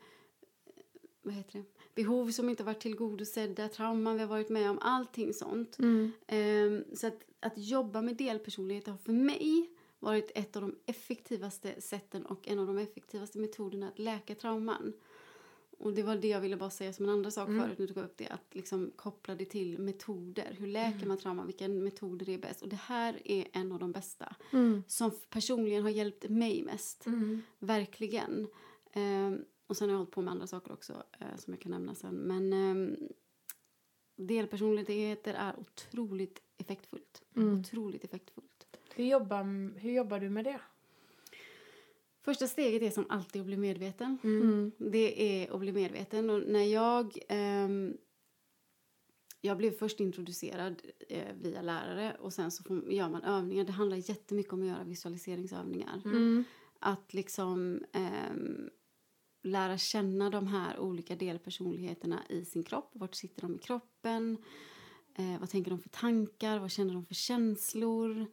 vad heter det? behov som inte varit tillgodosedda, trauman vi har varit med om, allting sånt. Mm. Ehm, så att, att jobba med delpersonligheter har för mig varit ett av de effektivaste sätten och en av de effektivaste metoderna att läka trauman. Och det var det jag ville bara säga som en andra sak Mm. förut när du tog upp det. Att liksom koppla det till metoder. Hur läker Mm. man trauman? Vilka metoder är bäst? Och det här är en av de bästa. Mm. Som personligen har hjälpt mig mest. Mm. Verkligen. Ehm, och sen har jag hållit på med andra saker också eh, som jag kan nämna sen. Men ehm, delpersonligheter är otroligt effektfullt. Mm. Otroligt effektfullt. Hur, jobbar, hur jobbar du med det? Första steget är som alltid att bli medveten. Mm. Det är att bli medveten. Och när jag... ehm, jag blev först introducerad eh, via lärare och sen så får, gör man övningar. Det handlar jättemycket om att göra visualiseringsövningar. Mm. Att liksom ehm, lära känna de här olika delpersonligheterna i sin kropp. Vart sitter de i kroppen? Eh, vad tänker de för tankar? Vad känner de för känslor?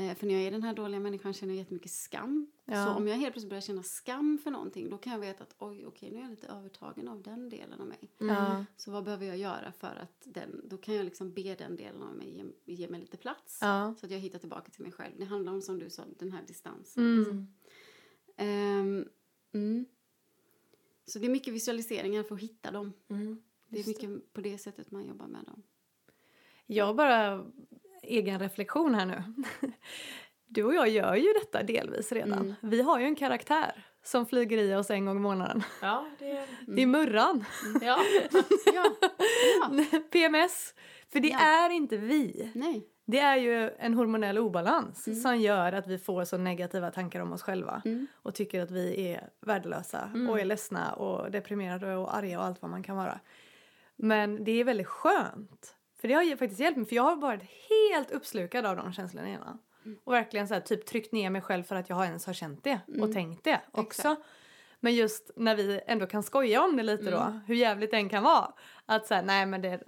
Eh, för när jag är den här dåliga människan känner jag jättemycket skam. Ja. Så om jag helt plötsligt börjar känna skam för någonting då kan jag veta att oj, okej, nu är jag lite övertagen av den delen av mig. Ja. Så vad behöver jag göra för att den, då kan jag liksom be den delen av mig ge, ge mig lite plats. Ja. Så att jag hittar tillbaka till mig själv. Det handlar om som du sa, den här distansen. Mm. Ehm, mm. Så det är mycket visualiseringar för att hitta dem. Mm. Det är mycket på det sättet man jobbar med dem. Jag bara egen reflektion här nu. Du och jag gör ju detta delvis redan. Mm. Vi har ju en karaktär som flyger i oss en gång i månaden. Ja, det... Det är Murran. Ja. Ja, ja. PMS. För det Ja. är inte vi. nej. Det är ju en hormonell obalans som gör att vi får så negativa tankar om oss själva Mm. och tycker att vi är värdelösa och är ledsna och deprimerade och arga och allt vad man kan vara. Men det är väldigt skönt. För det har ju faktiskt hjälpt mig för jag har varit helt uppslukad av de känslorna innan. Och verkligen så här, typ tryckt ner mig själv för att jag ens har känt det och tänkt det också. Men just när vi ändå kan skoja om det lite då, hur jävligt den kan vara. Att säga nej men det är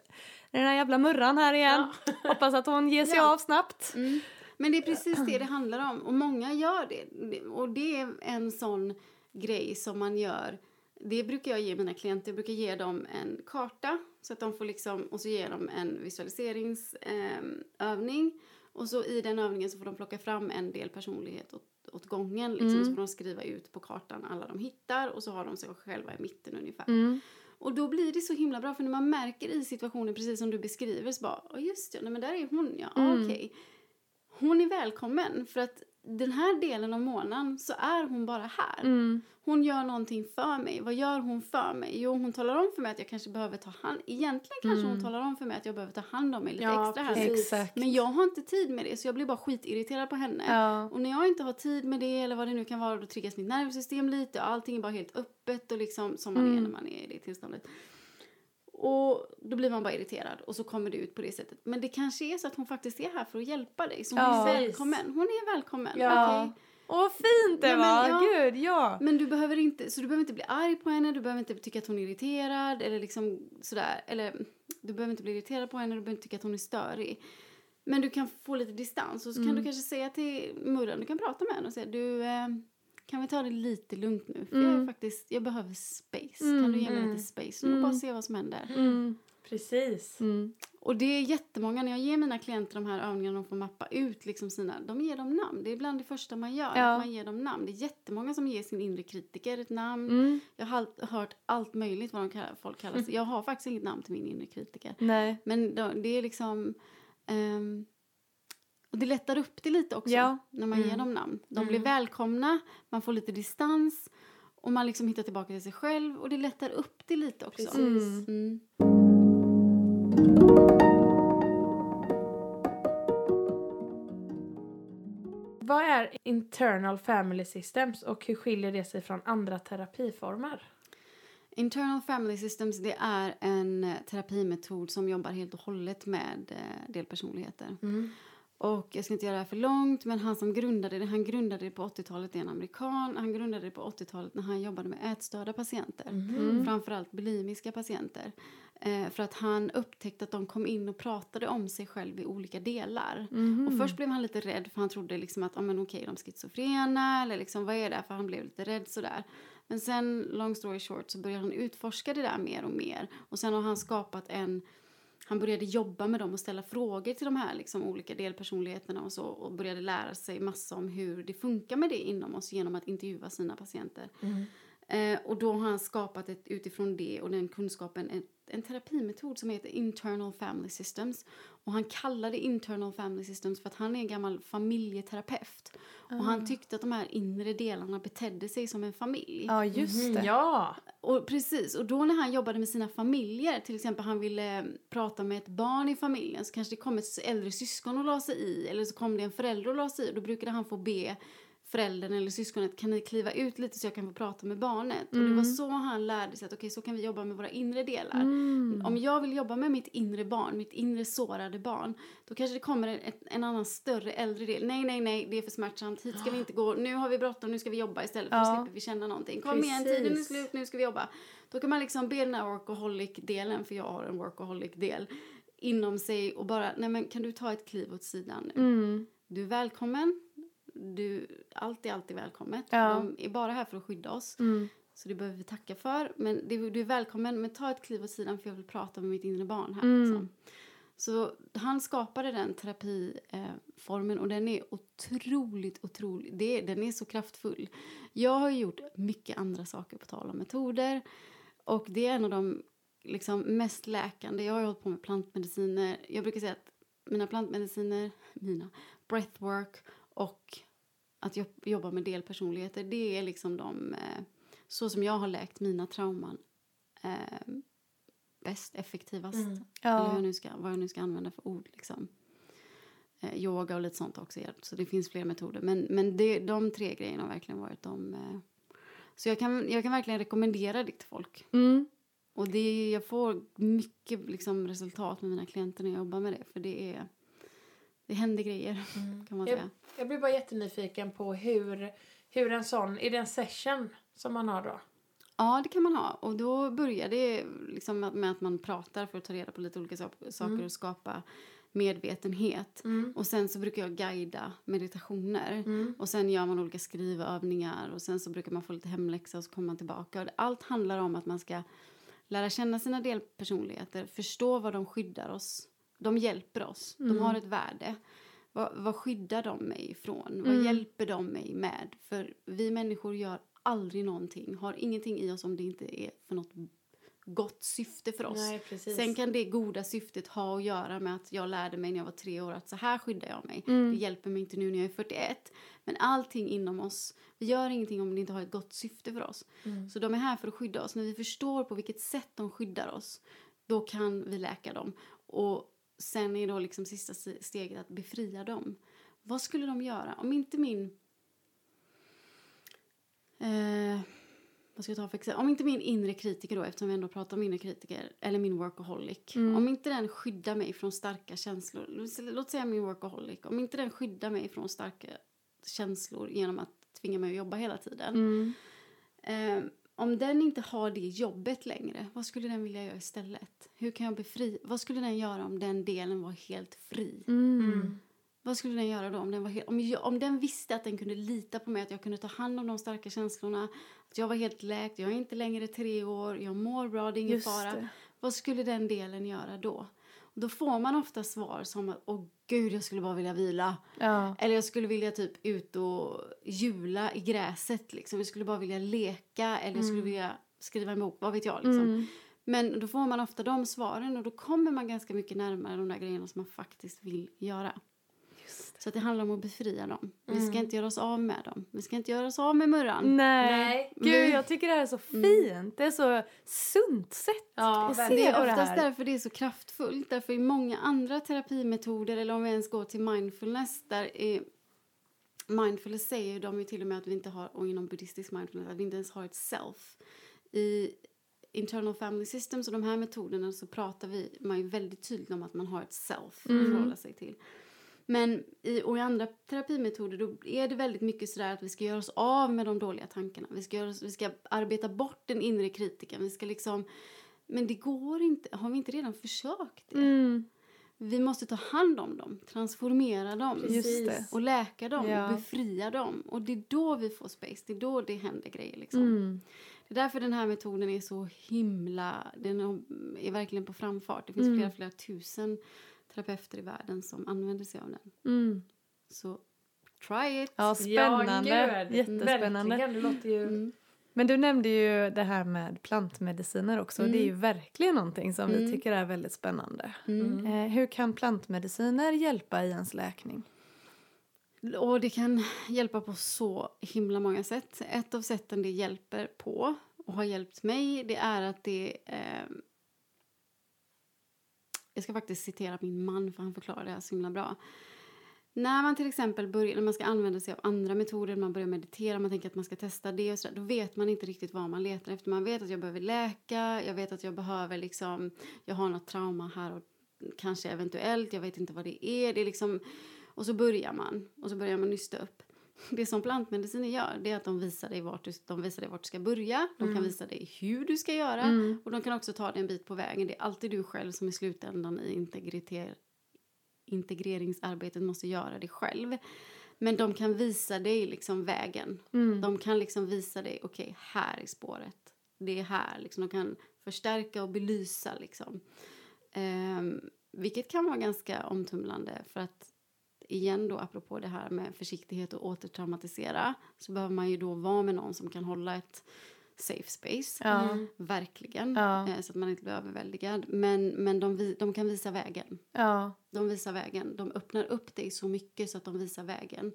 den där jävla murran här igen. Hoppas att hon ger sig Ja. av snabbt. Mm. Men det är precis det det handlar om. Och många gör det. Det- Och det är en sån grej som man gör. Det brukar jag ge mina klienter. Jag brukar ge dem en karta. Så att de får liksom, och så ger de en visualiseringsövning. Och så i den övningen så får de plocka fram en del personlighet åt, åt gången. Liksom, Mm. Så får de skriva ut på kartan alla de hittar och så har de sig själva i mitten ungefär. Mm. Och då blir det så himla bra för när man märker i situationen precis som du beskriver så bara, "Ja, just det, nej, men där är hon ja, Mm. okej. Hon är välkommen för att den här delen av månaden så är hon bara här. Mm. Hon gör någonting för mig. Vad gör hon för mig? Jo, hon talar om för mig att jag kanske behöver ta hand... Egentligen kanske hon talar om för mig att jag behöver ta hand om mig lite Ja, extra här. Exakt. Men jag har inte tid med det så jag blir bara skitirriterad på henne. Ja. Och när jag inte har tid med det eller vad det nu kan vara då triggas mitt nervsystem lite och allting är bara helt öppet och liksom som man är Mm. när man är i det tillståndet. Och då blir man bara irriterad och så kommer det ut på det sättet. Men det kanske är så att hon faktiskt är här för att hjälpa dig. Så hon Ja. är välkommen. Hon är välkommen. Ja. okej? Åh, fint det Ja, men var! ja. Gud, ja! Men du behöver inte, så du behöver inte bli arg på henne, du behöver inte tycka att hon är irriterad eller liksom sådär. Eller du behöver inte bli irriterad på henne, du behöver inte tycka att hon är störig. Men du kan få lite distans och så kan Mm. du kanske säga till Murran, du kan prata med henne och säga du eh, kan vi ta det lite lugnt nu? För jag är Mm. faktiskt, jag behöver space. Kan Mm. du ge mig Mm. lite space nu och Mm. bara se vad som händer? Mm. Precis. Mm. Och det är jättemånga, när jag ger mina klienter de här övningarna de får mappa ut liksom sina, de ger dem namn. Det är bland det första man gör, Ja. att man ger dem namn. Det är jättemånga som ger sin inre kritiker ett namn. Mm. Jag har hört allt möjligt vad de kallar, folk kallar sig. Jag har faktiskt inget namn till min inre kritiker. Nej. Men då, det är liksom... ehm, och det lättar upp det lite också Ja. när man Mm. ger dem namn. De Mm. blir välkomna, man får lite distans och man liksom hittar tillbaka till sig själv och det lättar upp det lite också. Mm. Mm. Vad är internal family systems och hur skiljer det sig från andra terapiformer? Internal Family Systems det är en terapimetod som jobbar helt och hållet med eh, delpersonligheter. Och jag ska inte göra det här för långt, men han som grundade det, han grundade det på 80-talet, det är en amerikan. Han grundade det på 80-talet när han jobbade med ätstörda patienter. Mm. Framförallt bulimiska patienter. Eh, för att han upptäckte att de kom in och pratade om sig själv i olika delar. Mhm. Och först blev han lite rädd för han trodde liksom att, ah, men okej, de är schizofrena eller liksom, vad är det? För han blev lite rädd sådär. Men sen, long story short, så började han utforska det där mer och mer. Och sen har han skapat en han började jobba med dem och ställa frågor till de här liksom, olika delpersonligheterna och så och började lära sig massa om hur det funkar med det inom oss genom att intervjua sina patienter. Eh, och då har han skapat ett, utifrån det och den kunskapen ett, en terapimetod som heter Internal Family Systems. Och han kallar det Internal Family Systems för att han är en gammal familjeterapeut. Och han tyckte att de här inre delarna betedde sig som en familj. Ja, just det. Ja! Och precis, och då när han jobbade med sina familjer, till exempel han ville prata med ett barn i familjen så kanske det kom ett äldre syskon och la sig i eller så kom det en förälder och la sig i och då brukade han få be föräldern eller syskonet kan ni kliva ut lite så jag kan få prata med barnet. Och det var så han lärde sig att okej så kan vi jobba med våra inre delar. Mm. Om jag vill jobba med mitt inre barn, mitt inre sårade barn, då kanske det kommer en, en annan större äldre del. Nej, nej, nej, det är för smärtsamt, hit ska vi inte gå, nu har vi bråttom, nu ska vi jobba istället för Ja. slipper vi känna någonting. Kom igen, tiden är slut, nu ska vi jobba. Då kan man liksom be den här workaholic-delen, för jag har en workaholic-del, inom sig och bara, nej men kan du ta ett kliv åt sidan nu? Mm. Du är välkommen, du, allt är alltid välkommet. Ja. De är bara här för att skydda oss. Mm. Så det behöver vi tacka för. Men det, du är välkommen, men ta ett kliv åt sidan för jag vill prata med mitt inre barn här. Mm. Liksom. Så han skapade den terapiformen och den är otroligt, otroligt, det, den är så kraftfull. Jag har gjort mycket andra saker på tal om metoder och det är en av de liksom, mest läkande. Jag har hållit på med plantmediciner. Jag brukar säga att mina plantmediciner, mina breathwork och att jo- jobba med delpersonligheter, det är liksom de, eh, så som jag har läkt mina trauman eh, bäst, effektivast. Mm. Eller hur Ja. jag nu ska, vad jag nu ska använda för ord. Liksom. Eh, yoga och lite sånt har också hjälpt. Så det finns fler metoder. Men, men det, de tre grejerna har verkligen varit de... Eh, så jag kan, jag kan verkligen rekommendera det till folk. Mm. Och det, jag får mycket liksom, resultat med mina klienter när jag jobbar med det. För det är... Det händer grejer, kan man Jag, säga. jag blir bara jättenyfiken på hur, hur en sån, är det en session som man har då? Ja, det kan man ha. Och då börjar det liksom med- att man pratar för att ta reda på lite olika sa- saker och skapa medvetenhet. Och sen så brukar jag guida meditationer. Och sen gör man olika skrivövningar och sen så brukar man få lite hemläxa och så kommer man tillbaka. Och allt handlar om att man ska lära känna sina delpersonligheter, förstå vad de skyddar oss. De hjälper oss, de har ett värde. Vad, vad skyddar de mig ifrån? Mm. Vad hjälper de mig med? För vi människor gör aldrig någonting, har ingenting i oss om det inte är för något gott syfte för oss. Nej. Sen kan det goda syftet ha att göra med att jag lärde mig när jag var tre år att så här skyddar jag mig. Mm. Det hjälper mig inte nu när jag är 41. Men allting inom oss, vi gör ingenting om det inte har ett gott syfte för oss. Mm. Så de är här för att skydda oss. När vi förstår på vilket sätt de skyddar oss, då kan vi läka dem. Och sen är då liksom sista steget att befria dem. Vad skulle de göra om inte min... Eh, vad ska jag ta för exempel? Om inte min inre kritiker då, eftersom vi ändå pratar om inre kritiker, eller min workaholic. Mm. Om inte den skyddar mig från starka känslor, låt- låt säga min workaholic, om inte den skyddar mig från starka känslor genom att tvinga mig att jobba hela tiden. Mm. Eh, om den inte har det jobbet längre, vad skulle den vilja göra istället? Hur kan jag befri? Vad skulle den göra om den delen var helt fri? Mm. Vad skulle den göra då om den, var helt, om, jag, om den visste att den kunde lita på mig, att jag kunde ta hand om de starka känslorna, att jag var helt läkt, jag är inte längre tre år, jag mår bra, det är ingen Just fara. det. Vad skulle den delen göra då? Och då får man ofta svar som att åh gud, jag skulle bara vilja vila. Ja. Eller jag skulle vilja typ ut och jula i gräset. Liksom. Jag skulle bara vilja leka eller jag skulle vilja skriva en bok. Vad vet jag liksom. Mm. Men då får man ofta de svaren och då kommer man ganska mycket närmare de där grejerna som man faktiskt vill göra. Så att det handlar om att befria dem. Vi ska inte göra oss av med dem. Vi ska inte göra oss av med murran. Nej. Nej. Gud, jag tycker det här är så fint. Det är så sunt sätt Ja, att se Det är det oftast här. därför det är så kraftfullt. Därför i många andra terapimetoder, eller om vi ens går till mindfulness, där är mindfulness säger ju de ju till och med att vi inte har, och inom buddhistisk mindfulness, att vi inte ens har ett self. I internal family systems och de här metoderna så pratar vi, man är väldigt tydlig om att man har ett self att Mm. förhålla sig till. Men i, och i andra terapimetoder då är det väldigt mycket sådär att vi ska göra oss av med de dåliga tankarna. Vi ska, göra oss, vi ska arbeta bort den inre kritiken. Vi ska liksom, men det går inte. Har vi inte redan försökt det? Mm. Vi måste ta hand om dem, transformera dem och läka dem Ja. och befria dem. Och det är då vi får space, det är då det händer grejer. Liksom. Mm. Det är därför den här metoden är så himla, den är verkligen på framfart. Det finns Mm. flera, flera tusen terapeuter i världen som använder sig av den. Mm. Så try it! Ja, spännande. Ja, gud. Jättespännande. Verkligen, det låter ju... Mm. Men du nämnde ju det här med plantmediciner också. Det är ju Mm. verkligen någonting som vi Mm. tycker är väldigt spännande. Mm. Eh, hur kan plantmediciner hjälpa i ens läkning? Och det kan hjälpa på så himla många sätt. Ett av sätten det hjälper på och har hjälpt mig det är att det... Eh, jag ska faktiskt citera min man för han förklarar det här så himla bra. När man till exempel börjar, när man ska använda sig av andra metoder, man börjar meditera, man tänker att man ska testa det och sådär, då vet man inte riktigt vad man letar efter. Man vet att jag behöver läka, jag vet att jag behöver liksom, jag har något trauma här och kanske eventuellt, jag vet inte vad det är. Det är liksom, och så börjar man och så börjar man nysta upp. Det som plantmediciner gör det är att de visar dig vart du, de visar dig vart du ska börja. De kan visa dig hur du ska göra. Mm. Och de kan också ta dig en bit på vägen. Det är alltid du själv som i slutändan i integriter, integreringsarbetet måste göra det själv. Men de kan visa dig liksom vägen. Mm. De kan liksom visa dig, okej, här är spåret. Det är här. Liksom. De kan förstärka och belysa. Liksom. Ehm, vilket kan vara ganska omtumlande. För att igen då, apropå det här med försiktighet och återtraumatisera så behöver man ju då vara med någon som kan hålla ett safe space. Ja. Verkligen. Ja. Eh, så att man inte blir överväldigad. Men, men de, vi- de kan visa vägen. Ja. De visar vägen. De öppnar upp dig så mycket så att de visar vägen.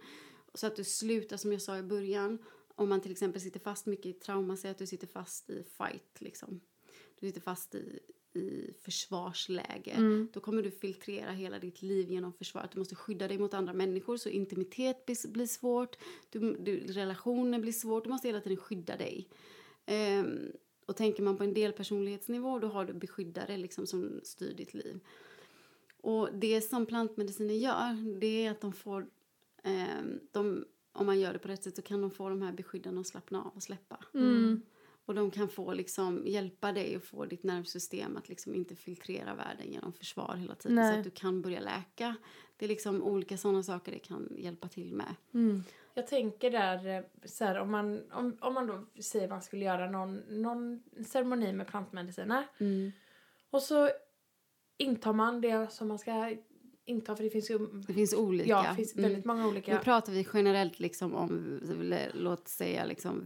Så att du slutar, som jag sa i början, om man till exempel sitter fast mycket i trauma, säg att du sitter fast i fight, liksom. Du sitter fast i, i försvarsläge. Mm. Då kommer du filtrera hela ditt liv genom försvaret. Du måste skydda dig mot andra människor, så intimitet blir, blir svårt. Du, du, relationer blir svårt. Du måste hela tiden skydda dig. Ehm, och tänker man på en del personlighetsnivå, då har du beskyddare liksom, som styr ditt liv. Och det som plantmediciner gör, det är att de får... ehm, de, om man gör det på rätt sätt så kan de få de här beskyddarna att slappna av och släppa. Mm. Och de kan få liksom hjälpa dig att få ditt nervsystem att liksom inte filtrera världen genom försvar hela tiden. Nej. Så att du kan börja läka. Det är liksom olika sådana saker det kan hjälpa till med. Mm. Jag tänker där, eh, så här, om, man, om, om man då säger man skulle göra någon, någon ceremoni med plantmediciner. Och så intar man det som man ska inta? För det finns ju... Det finns olika. Ja, det finns Mm. väldigt många olika. Nu pratar vi generellt liksom om, låt säga, liksom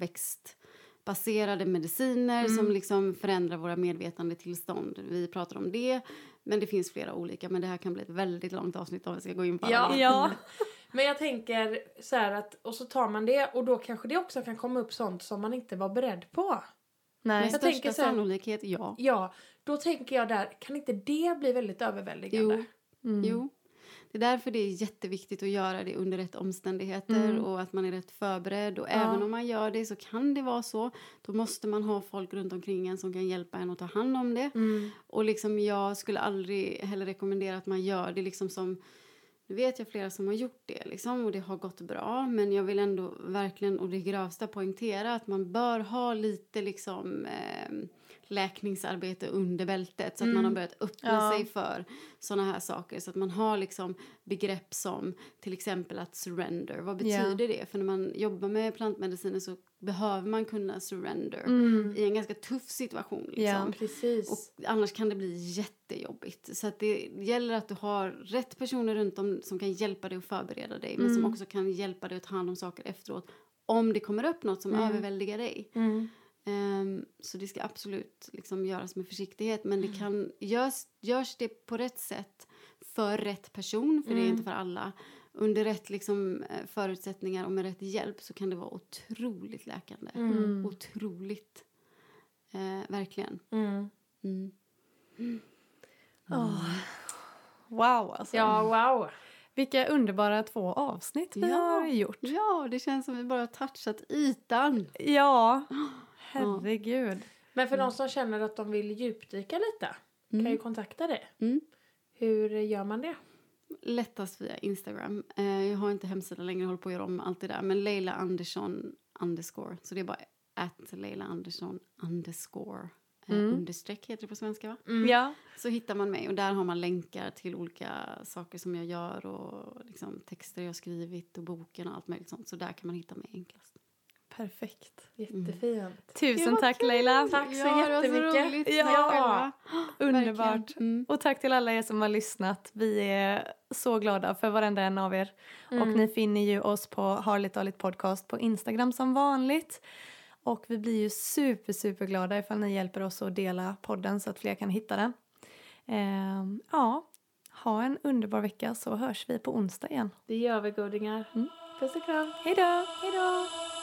växtbaserade mediciner Mm. som liksom förändrar våra medvetandetillstånd. Vi pratar om det, men det finns flera olika. Men det här kan bli ett väldigt långt avsnitt om vi ska gå in på Ja. alla. Ja. Men jag tänker så här att, och så tar man det och då kanske det också kan komma upp sånt som man inte var beredd på. Med Nej. Jag största tänker så här- sannolikhet, ja. Ja, då tänker jag där, kan inte det bli väldigt överväldigande? Jo. Mm. Jo. Det är därför det är jätteviktigt att göra det under rätt omständigheter Mm. och att man är rätt förberedd. Och Ja. även om man gör det så kan det vara så. Då måste man ha folk runt omkring en som kan hjälpa en att ta hand om det. Mm. Och liksom jag skulle aldrig heller rekommendera att man gör det liksom som... Nu vet jag flera som har gjort det liksom, och det har gått bra. Men jag vill ändå verkligen och det grövsta poängtera att man bör ha lite liksom eh, läkningsarbete under bältet. Så att man har börjat öppna Ja. sig för såna här saker. Så att man har liksom begrepp som till exempel att surrender. Vad betyder det? För när man jobbar med plantmediciner så behöver man kunna surrender Mm. i en ganska tuff situation. Liksom. Ja. Precis. Och annars kan det bli jättejobbigt. Så att det gäller att du har rätt personer runt om som kan hjälpa dig och förbereda dig. Men som också kan hjälpa dig att ta hand om saker efteråt. Om det kommer upp något som överväldigar dig. Mm. Ehm, så det ska absolut liksom göras med försiktighet. Men det kan, görs, görs det på rätt sätt för rätt person, för det är inte för alla. Under rätt liksom, eh, förutsättningar och med rätt hjälp så kan det vara otroligt läkande. Mm. Otroligt. Eh, verkligen. Mm. Mm. Åh. Wow, alltså. Ja, wow. Vilka underbara två avsnitt vi Ja. har gjort. Ja, det känns som vi bara har touchat ytan. Ja, herregud. Men för de som känner att de vill djupdyka lite kan ju kontakta dig. Mm. Hur gör man det? Lättast via Instagram. Eh, jag har inte hemsida längre, jag håller på att göra om allt det där. Men Leila Andersson underscore. Så det är bara att Leila Andersson underscore. Eh, Understreck heter det på svenska va? Ja. Så hittar man mig och där har man länkar till olika saker som jag gör och liksom texter jag skrivit och boken och allt möjligt sånt. Så där kan man hitta mig enklast. Perfekt. Jättefint. Tusen tack Leila. Tack så Ja, det var så jättemycket. roligt. Ja. Underbart. Mm. Och tack till alla er som har lyssnat. Vi är så glada för varenda en av er. Och ni finner ju oss på Harligt Daligt Podcast på Instagram som vanligt. Och vi blir ju super, super glada ifall ni hjälper oss att dela podden så att fler kan hitta den. Ehm, ja, ha en underbar vecka så hörs vi på onsdag igen. Det gör vi godingar. Puss och kram. Hej då! Hej då!